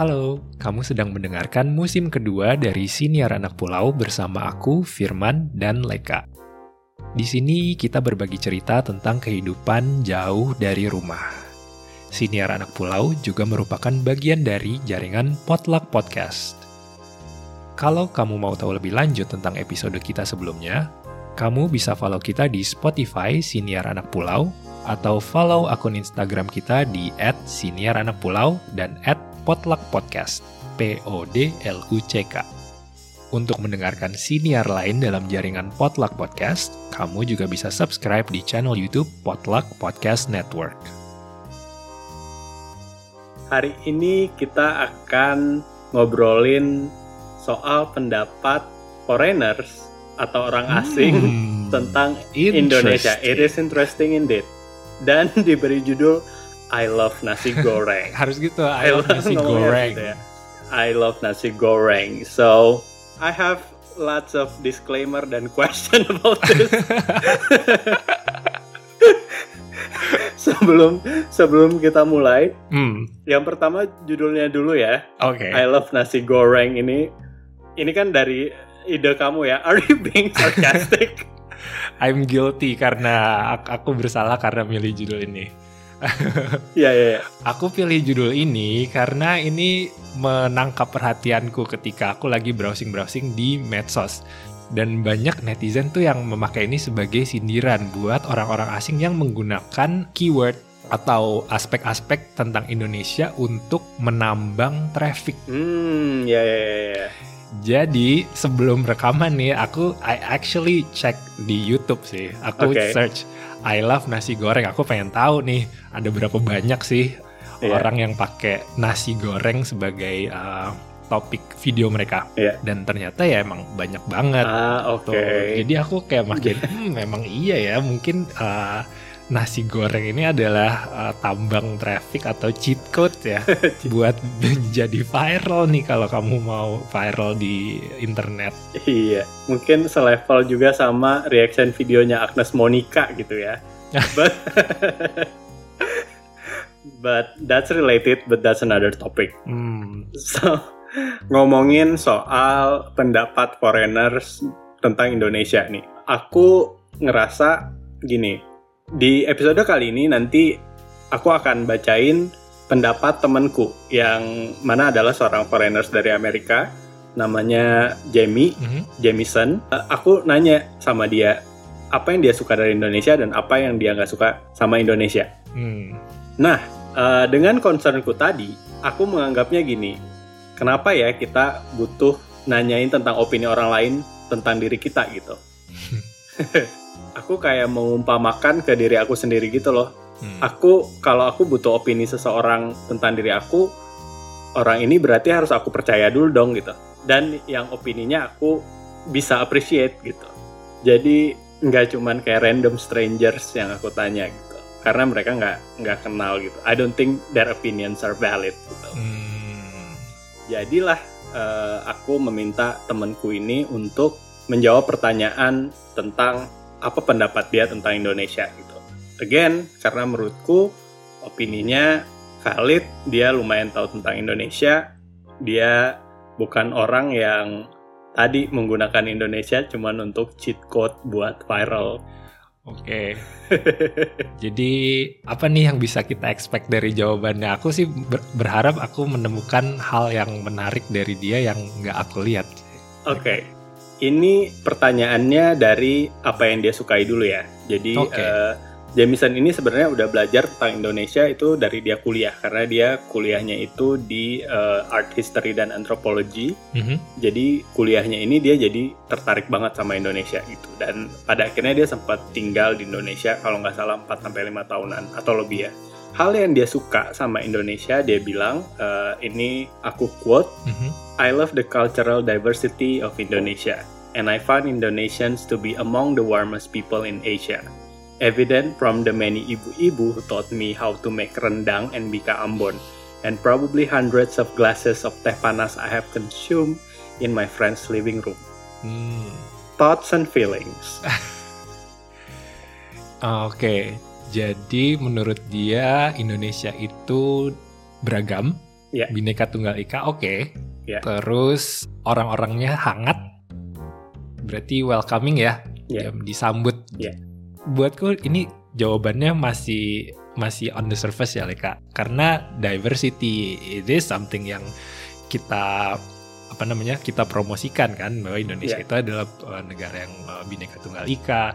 Halo, kamu sedang mendengarkan musim kedua dari Siniar Anak Pulau bersama aku, Firman, dan Leka. Di sini kita berbagi cerita tentang kehidupan jauh dari rumah. Siniar Anak Pulau juga merupakan bagian dari jaringan Potluck Podcast. Kalau kamu mau tahu lebih lanjut tentang episode kita sebelumnya, kamu bisa follow kita di Spotify Siniar Anak Pulau atau follow akun Instagram kita di @siniaranakpulau dan Potluck Podcast, P-O-D-L-U-C-K. Untuk mendengarkan siniar lain dalam jaringan Potluck Podcast, kamu juga bisa subscribe di channel YouTube Potluck Podcast Network. Hari ini kita akan ngobrolin soal pendapat foreigners atau orang asing hmm, tentang Indonesia. It is interesting indeed. Dan diberi judul I love nasi goreng. Harus gitu. I, I love nasi goreng. Gitu ya. I love nasi goreng. So I have lots of disclaimer dan question about this. sebelum sebelum kita mulai, hmm. yang pertama judulnya dulu ya. Oke. Okay. I love nasi goreng ini. Ini kan dari ide kamu ya. Are you being sarcastic? I'm guilty karena aku bersalah karena milih judul ini. Iya, iya, iya. Aku pilih judul ini karena ini menangkap perhatianku ketika aku lagi browsing-browsing di medsos. Dan banyak netizen tuh yang memakai ini sebagai sindiran buat orang-orang asing yang menggunakan keyword atau aspek-aspek tentang Indonesia untuk menambang traffic. Hmm, ya, ya, ya. Jadi sebelum rekaman nih, aku I actually check di YouTube sih. Aku okay. search I love nasi goreng. Aku pengen tahu nih ada berapa banyak sih yeah. orang yang pakai nasi goreng sebagai uh, topik video mereka. Yeah. Dan ternyata ya emang banyak banget. Ah, oke. Okay. Jadi aku kayak makin hmm, memang iya ya, mungkin uh, nasi goreng ini adalah uh, tambang traffic atau cheat code ya buat jadi viral nih kalau kamu mau viral di internet. Iya, mungkin selevel juga sama reaction videonya Agnes Monica gitu ya. but, but that's related, but that's another topic. Hmm. So ngomongin soal pendapat foreigners tentang Indonesia nih, aku ngerasa gini di episode kali ini nanti aku akan bacain pendapat temanku yang mana adalah seorang foreigners dari Amerika namanya Jamie, mm -hmm. Jamison. Aku nanya sama dia apa yang dia suka dari Indonesia dan apa yang dia nggak suka sama Indonesia. Mm. Nah, uh, dengan concernku tadi, aku menganggapnya gini, kenapa ya kita butuh nanyain tentang opini orang lain tentang diri kita gitu. aku kayak mengumpamakan ke diri aku sendiri gitu loh. Hmm. Aku kalau aku butuh opini seseorang tentang diri aku, orang ini berarti harus aku percaya dulu dong gitu. Dan yang opininya aku bisa appreciate gitu. Jadi nggak cuman kayak random strangers yang aku tanya gitu. Karena mereka nggak nggak kenal gitu. I don't think their opinions are valid gitu. Hmm. Jadilah uh, aku meminta temanku ini untuk menjawab pertanyaan tentang apa pendapat dia tentang Indonesia gitu. Again, karena menurutku opininya valid, dia lumayan tahu tentang Indonesia, dia bukan orang yang tadi menggunakan Indonesia cuman untuk cheat code buat viral. Oke. Jadi apa nih yang bisa kita expect dari jawabannya? Aku sih ber berharap aku menemukan hal yang menarik dari dia yang nggak aku lihat. Oke. Okay ini pertanyaannya dari apa yang dia sukai dulu ya. Jadi okay. uh, eh, Jamison ini sebenarnya udah belajar tentang Indonesia itu dari dia kuliah karena dia kuliahnya itu di uh, art history dan anthropology. Mm -hmm. Jadi kuliahnya ini dia jadi tertarik banget sama Indonesia gitu dan pada akhirnya dia sempat tinggal di Indonesia kalau nggak salah 4 sampai 5 tahunan atau lebih ya. Hal yang dia suka sama Indonesia dia bilang uh, ini aku quote mm -hmm. I love the cultural diversity of Indonesia and I find Indonesians to be among the warmest people in Asia. Evident from the many ibu-ibu who taught me how to make rendang and bika ambon, and probably hundreds of glasses of teh panas I have consumed in my friend's living room. Hmm. Thoughts and feelings. Oke, okay. Jadi menurut dia Indonesia itu beragam Ya. Bineka Tunggal Ika oke. Ya. Terus orang-orangnya hangat. Berarti welcoming ya. Ya, disambut. Ya. Buatku ini jawabannya masih masih on the surface ya Leka. Karena diversity it is something yang kita apa namanya kita promosikan kan bahwa Indonesia Ya. itu adalah uh, negara yang uh, bineka tunggal ika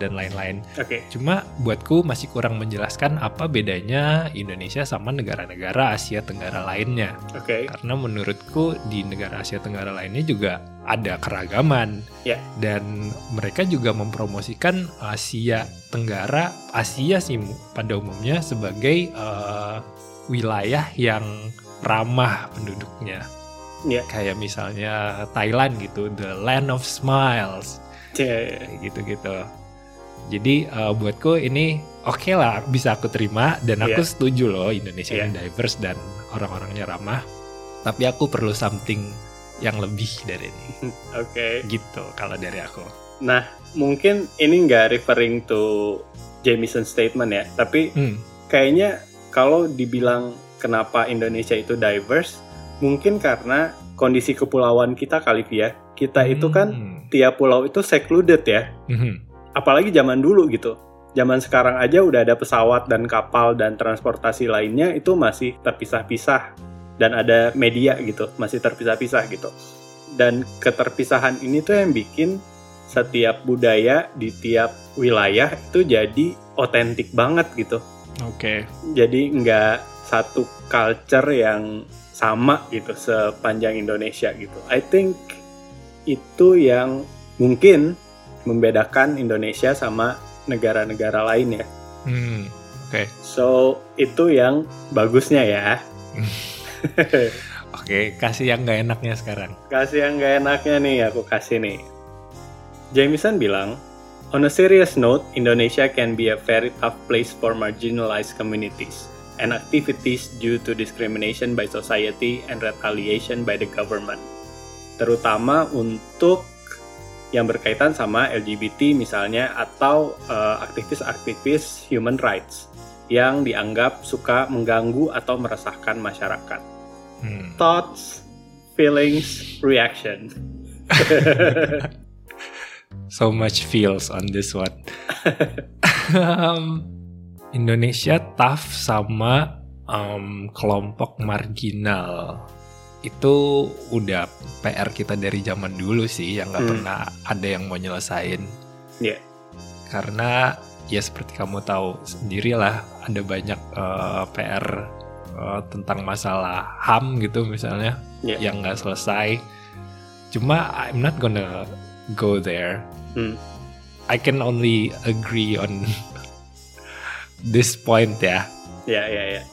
dan lain-lain. Oke. Cuma buatku masih kurang menjelaskan apa bedanya Indonesia sama negara-negara Asia Tenggara lainnya. Oke. Karena menurutku di negara Asia Tenggara lainnya juga ada keragaman. Ya. Dan mereka juga mempromosikan Asia Tenggara, Asia sih pada umumnya sebagai eh, wilayah yang ramah penduduknya. Ya. Kayak misalnya Thailand gitu, the land of smiles gitu-gitu. Jadi uh, buatku ini oke lah bisa aku terima dan aku Iya. setuju loh Indonesia Iya. ini diverse dan orang-orangnya ramah. Tapi aku perlu something yang lebih dari ini. Oke. Gitu kalau dari aku. Nah, mungkin ini nggak referring to Jameson statement ya, tapi Hmm. kayaknya kalau dibilang kenapa Indonesia itu diverse, mungkin karena kondisi kepulauan kita kali ya. Kita itu kan Hmm. tiap pulau itu secluded ya. Mhm. Apalagi zaman dulu gitu. Zaman sekarang aja udah ada pesawat dan kapal dan transportasi lainnya itu masih terpisah-pisah dan ada media gitu, masih terpisah-pisah gitu. Dan keterpisahan ini tuh yang bikin setiap budaya di tiap wilayah itu jadi otentik banget gitu. Oke. Jadi nggak satu culture yang sama gitu sepanjang Indonesia gitu. I think itu yang mungkin membedakan Indonesia sama negara-negara lain ya. Hmm. Oke. So itu yang bagusnya ya. Oke, kasih yang nggak enaknya sekarang. Kasih yang gak enaknya nih aku kasih nih. Jameson bilang, On a serious note, Indonesia can be a very tough place for marginalized communities and activities due to discrimination by society and retaliation by the government. Terutama untuk yang berkaitan sama LGBT misalnya atau eh, aktivis-aktivis human rights yang dianggap suka mengganggu atau meresahkan masyarakat Hmm. thoughts, feelings, reaction. So much feels on this one. Um, Indonesia tough sama um, kelompok marginal. Itu udah PR kita dari zaman dulu sih, yang nggak Hmm. pernah ada yang mau nyelesain. Iya. Karena ya seperti kamu tahu sendirilah, ada banyak uh, PR uh, tentang masalah HAM gitu misalnya, Iya. yang nggak selesai. Cuma I'm not gonna go there. Hmm. I can only agree on this point ya. Yeah, yeah, yeah.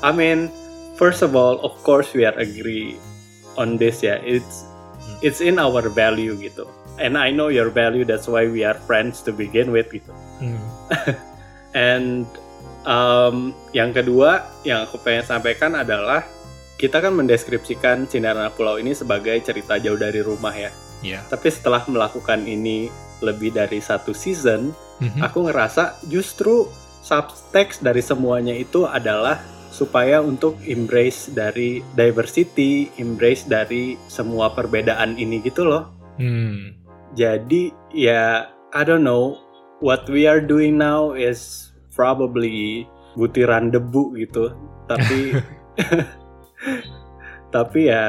I mean, first of all, of course we are agree on this ya. It's it's in our value gitu. And I know your value, that's why we are friends to begin with gitu. Hmm. And um, yang kedua yang aku pengen sampaikan adalah kita kan mendeskripsikan Anak Pulau ini sebagai cerita jauh dari rumah ya. Ya. Tapi setelah melakukan ini lebih dari satu season, Mhm. aku ngerasa justru subtext dari semuanya itu adalah supaya untuk embrace dari diversity, embrace dari semua perbedaan ini gitu loh. Hmm. Jadi ya I don't know what we are doing now is probably butiran debu gitu. Tapi tapi ya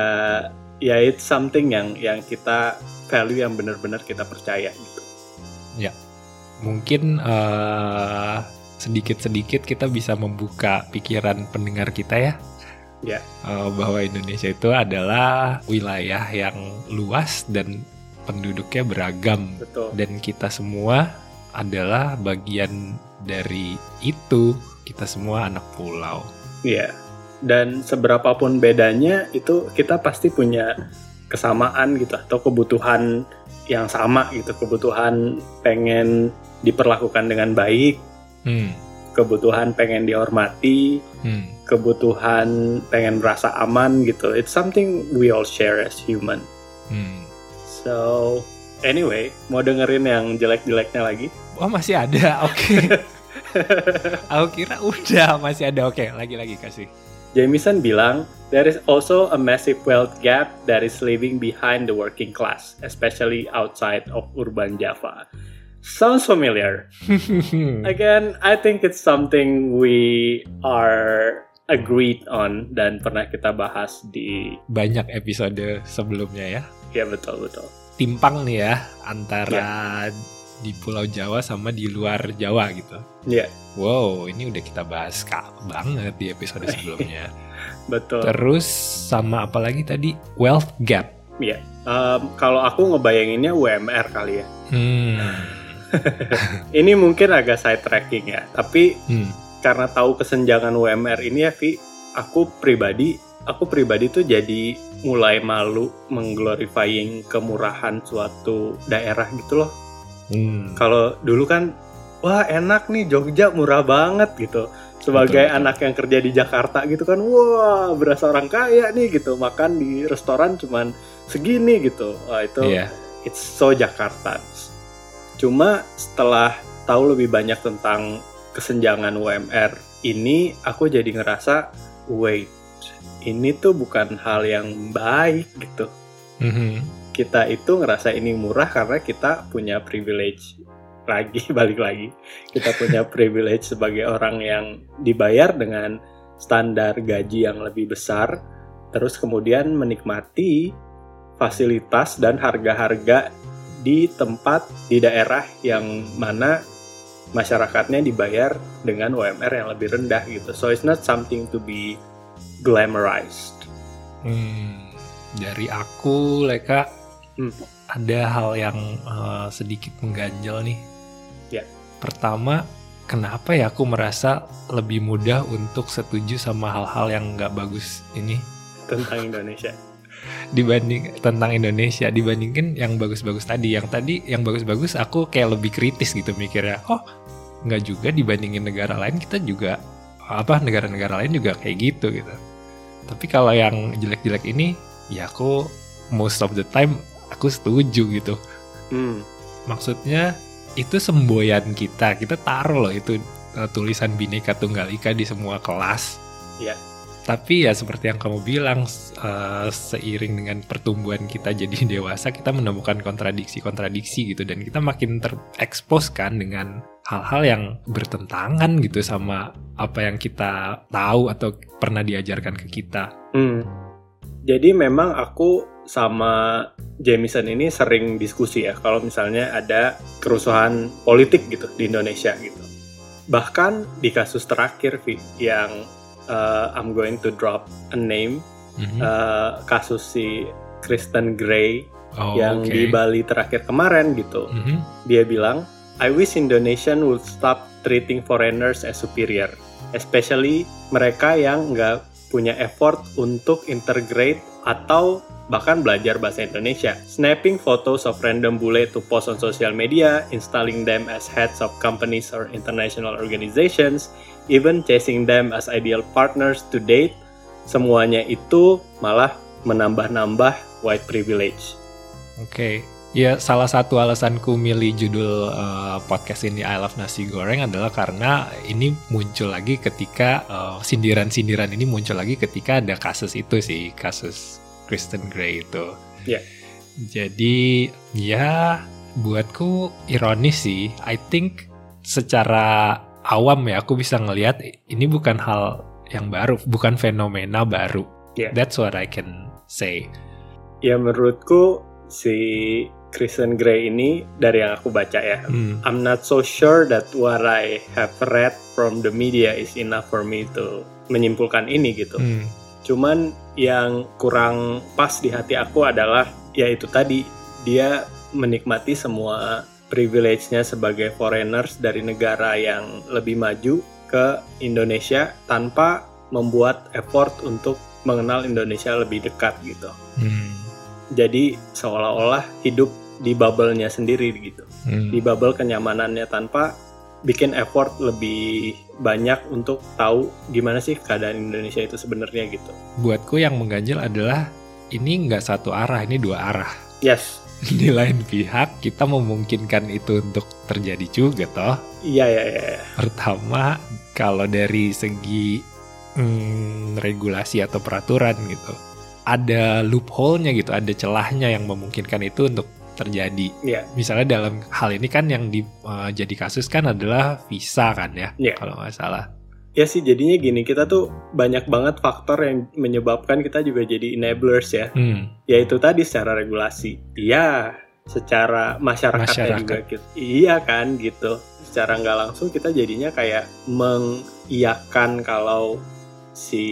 ya it's something yang yang kita value yang benar-benar kita percaya gitu. Mungkin eh, sedikit-sedikit kita bisa membuka pikiran pendengar kita ya. Ya. Eh, bahwa Indonesia itu adalah wilayah yang luas dan penduduknya beragam Betul. dan kita semua adalah bagian dari itu. Kita semua anak pulau. Iya. Dan seberapapun bedanya itu kita pasti punya kesamaan gitu atau kebutuhan yang sama gitu, kebutuhan pengen diperlakukan dengan baik, Hmm. kebutuhan pengen dihormati, Hmm. kebutuhan pengen merasa aman gitu. It's something we all share as human. Hmm. So, anyway, mau dengerin yang jelek-jeleknya lagi? Oh masih ada, oke. Aku kira udah masih ada, oke. Lagi-lagi kasih. Jameson bilang, there is also a massive wealth gap that is leaving behind the working class, especially outside of urban Java. Sounds familiar. Again, I think it's something we are agreed on dan pernah kita bahas di banyak episode sebelumnya ya. Ya betul betul. Timpang nih ya antara ya. di Pulau Jawa sama di luar Jawa gitu. Iya. Yeah. Wow, ini udah kita bahas kak banget di episode sebelumnya. betul. Terus sama apa lagi tadi wealth gap. Iya. Yeah. Um, kalau aku ngebayanginnya UMR kali ya. Hmm. ini mungkin agak side tracking ya, tapi hmm. karena tahu kesenjangan UMR ini ya, Vi, aku pribadi, aku pribadi tuh jadi mulai malu mengglorifying kemurahan suatu daerah gitu loh. Hmm. Kalau dulu kan, wah enak nih Jogja murah banget gitu. Sebagai betul, anak yang kerja di Jakarta gitu kan, wah berasa orang kaya nih gitu, makan di restoran cuman segini gitu. Wah itu, yeah. it's so Jakarta Cuma setelah tahu lebih banyak tentang kesenjangan UMR ini, aku jadi ngerasa, wait, ini tuh bukan hal yang baik gitu. Mm-hmm. Kita itu ngerasa ini murah karena kita punya privilege lagi balik lagi kita punya privilege sebagai orang yang dibayar dengan standar gaji yang lebih besar terus kemudian menikmati fasilitas dan harga-harga di tempat di daerah yang mana masyarakatnya dibayar dengan UMR yang lebih rendah gitu. So it's not something to be glamorized. Hmm, dari aku, Leka, hmm. ada hal yang uh, sedikit mengganjal nih. Ya. Yeah. Pertama, kenapa ya aku merasa lebih mudah untuk setuju sama hal-hal yang nggak bagus ini tentang Indonesia? Dibanding tentang Indonesia dibandingkan yang bagus-bagus tadi. Yang tadi yang bagus-bagus aku kayak lebih kritis gitu mikirnya. Oh, nggak juga dibandingin negara lain kita juga apa negara-negara lain juga kayak gitu gitu. Tapi kalau yang jelek-jelek ini ya aku most of the time aku setuju gitu. Hmm. Maksudnya itu semboyan kita. Kita taruh loh itu uh, tulisan Bhinneka Tunggal Ika di semua kelas. Iya tapi ya seperti yang kamu bilang, uh, seiring dengan pertumbuhan kita jadi dewasa, kita menemukan kontradiksi-kontradiksi gitu dan kita makin terekspos kan dengan hal-hal yang bertentangan gitu sama apa yang kita tahu atau pernah diajarkan ke kita. Hmm. Jadi memang aku sama Jameson ini sering diskusi ya kalau misalnya ada kerusuhan politik gitu di Indonesia gitu. Bahkan di kasus terakhir yang uh, I'm going to drop a name mm-hmm. uh, kasus si Kristen Gray oh, yang okay. di Bali terakhir kemarin gitu. Mm-hmm. Dia bilang, I wish Indonesian would stop treating foreigners as superior, especially mereka yang nggak punya effort untuk integrate atau bahkan belajar bahasa Indonesia. Snapping photos of random bule to post on social media, installing them as heads of companies or international organizations, even chasing them as ideal partners to date, semuanya itu malah menambah-nambah white privilege. Oke, okay. ya salah satu alasanku milih judul uh, podcast ini I Love Nasi Goreng adalah karena ini muncul lagi ketika uh, sindiran-sindiran ini muncul lagi ketika ada kasus itu sih, kasus Kristen Gray itu. Ya. Yeah. Jadi ya buatku ironis sih. I think secara awam ya aku bisa ngelihat ini bukan hal yang baru, bukan fenomena baru. Yeah. That's what I can say. Ya menurutku si Kristen Gray ini dari yang aku baca ya, hmm. I'm not so sure that what I have read from the media is enough for me to menyimpulkan ini gitu. Hmm. Cuman yang kurang pas di hati aku adalah ya itu tadi dia menikmati semua privilege-nya sebagai foreigners dari negara yang lebih maju ke Indonesia tanpa membuat effort untuk mengenal Indonesia lebih dekat gitu. Hmm. Jadi seolah-olah hidup di bubble-nya sendiri gitu. Hmm. Di bubble kenyamanannya tanpa bikin effort lebih banyak untuk tahu gimana sih keadaan Indonesia itu sebenarnya gitu. Buatku yang mengganjil adalah ini nggak satu arah, ini dua arah. Yes, di lain pihak kita memungkinkan itu untuk terjadi juga toh. Iya iya iya. Pertama kalau dari segi hmm, regulasi atau peraturan gitu. Ada loophole-nya gitu, ada celahnya yang memungkinkan itu untuk terjadi. Iya. Misalnya dalam hal ini kan yang di, uh, jadi kasus kan adalah visa kan ya, Iya. kalau nggak salah. Ya sih jadinya gini, kita tuh banyak banget faktor yang menyebabkan kita juga jadi enablers ya. Hmm, Yaitu tadi secara regulasi. Iya, secara masyarakatnya Masyarakat. juga gitu. Iya kan gitu. Secara nggak langsung kita jadinya kayak mengiyakan kalau si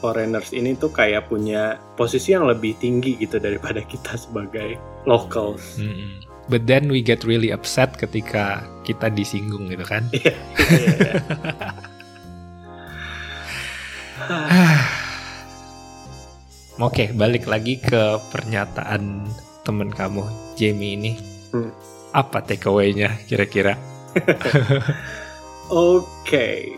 foreigners ini tuh kayak punya posisi yang lebih tinggi gitu daripada kita sebagai locals. mm-mm. But then we get really upset ketika kita disinggung gitu kan. Iya, iya, iya. Oke, balik lagi ke pernyataan temen kamu, Jamie ini. Hmm. Apa takeaway-nya kira-kira? Oke,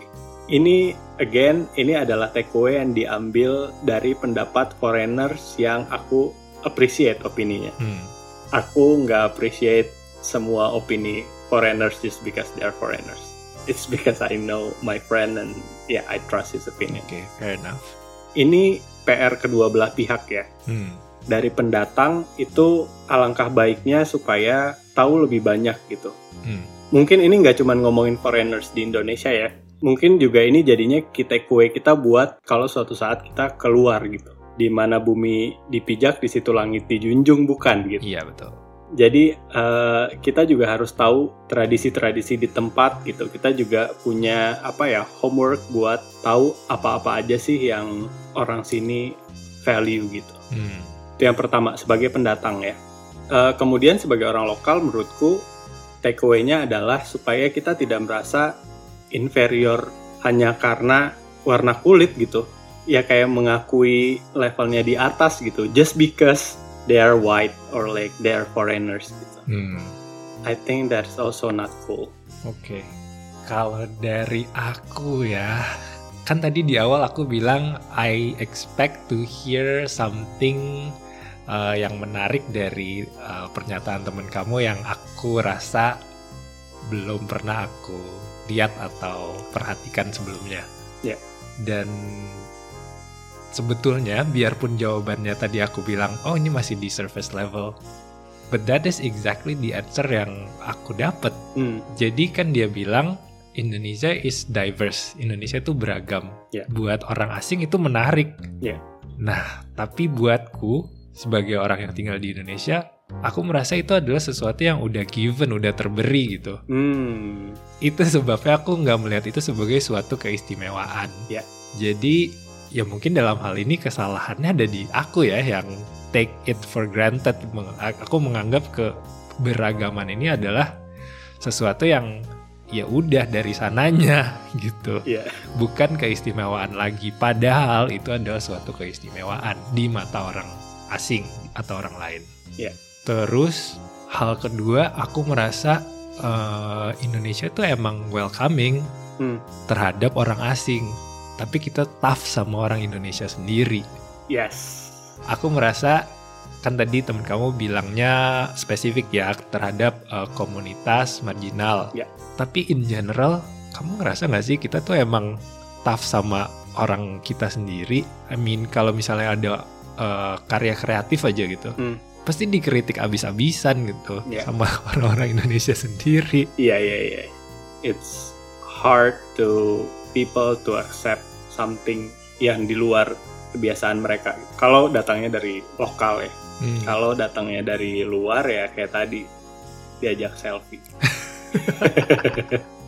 ini again ini adalah takeaway yang diambil dari pendapat foreigners yang aku appreciate opininya. Hmm, Aku nggak appreciate semua opini foreigners just because they are foreigners. It's because I know my friend and yeah I trust his opinion. Oke, fair enough. Ini PR kedua belah pihak ya. Hmm, Dari pendatang itu alangkah baiknya supaya tahu lebih banyak gitu. hmm, mungkin ini nggak cuma ngomongin foreigners di Indonesia ya. Mungkin juga ini jadinya kita kue kita buat kalau suatu saat kita keluar gitu. Di mana bumi dipijak, di situ langit dijunjung bukan gitu. iya betul. Jadi eh, kita juga harus tahu tradisi-tradisi di tempat gitu. Kita juga punya apa ya homework buat tahu apa-apa aja sih yang orang sini value gitu. Hmm, Itu yang pertama sebagai pendatang ya. Eh, kemudian sebagai orang lokal menurutku takeaway-nya adalah supaya kita tidak merasa inferior hanya karena warna kulit gitu. Ya kayak mengakui levelnya di atas gitu just because they are white or like they are foreigners gitu. hmm. I think that's also not cool. Oke, kalau dari aku ya, kan tadi di awal aku bilang I expect to hear something uh, yang menarik dari uh, pernyataan temen kamu yang aku rasa belum pernah aku lihat atau perhatikan sebelumnya. Ya. Dan sebetulnya biarpun jawabannya tadi aku bilang, oh ini masih di surface level, but that is exactly the answer yang aku dapat. Hmm, Jadi kan dia bilang Indonesia is diverse. Indonesia itu beragam. Ya. Buat orang asing itu menarik. Ya. Nah, tapi buatku sebagai orang yang tinggal di Indonesia, aku merasa itu adalah sesuatu yang udah given, udah terberi gitu. hmm, Itu sebabnya aku nggak melihat itu sebagai suatu keistimewaan. Ya. Jadi ya mungkin dalam hal ini kesalahannya ada di aku ya yang take it for granted. Aku menganggap keberagaman ini adalah sesuatu yang ya udah dari sananya gitu Iya. bukan keistimewaan lagi padahal itu adalah suatu keistimewaan di mata orang asing atau orang lain Iya. Terus hal kedua aku merasa eh, Indonesia itu emang welcoming Hmm. terhadap orang asing tapi kita tough sama orang Indonesia sendiri yes. aku merasa kan tadi temen kamu bilangnya spesifik ya terhadap eh, komunitas marginal. Ya. Tapi in general, kamu ngerasa nggak sih kita tuh emang tough sama orang kita sendiri? I mean kalau misalnya ada eh, karya kreatif aja gitu, Hmm. Pasti dikritik abis-abisan gitu Ya. sama orang-orang Indonesia sendiri. Iya iya iya. It's hard to people to accept something yang di luar kebiasaan mereka. Kalau datangnya dari lokal ya. Hmm. Kalau datangnya dari luar ya kayak tadi diajak selfie.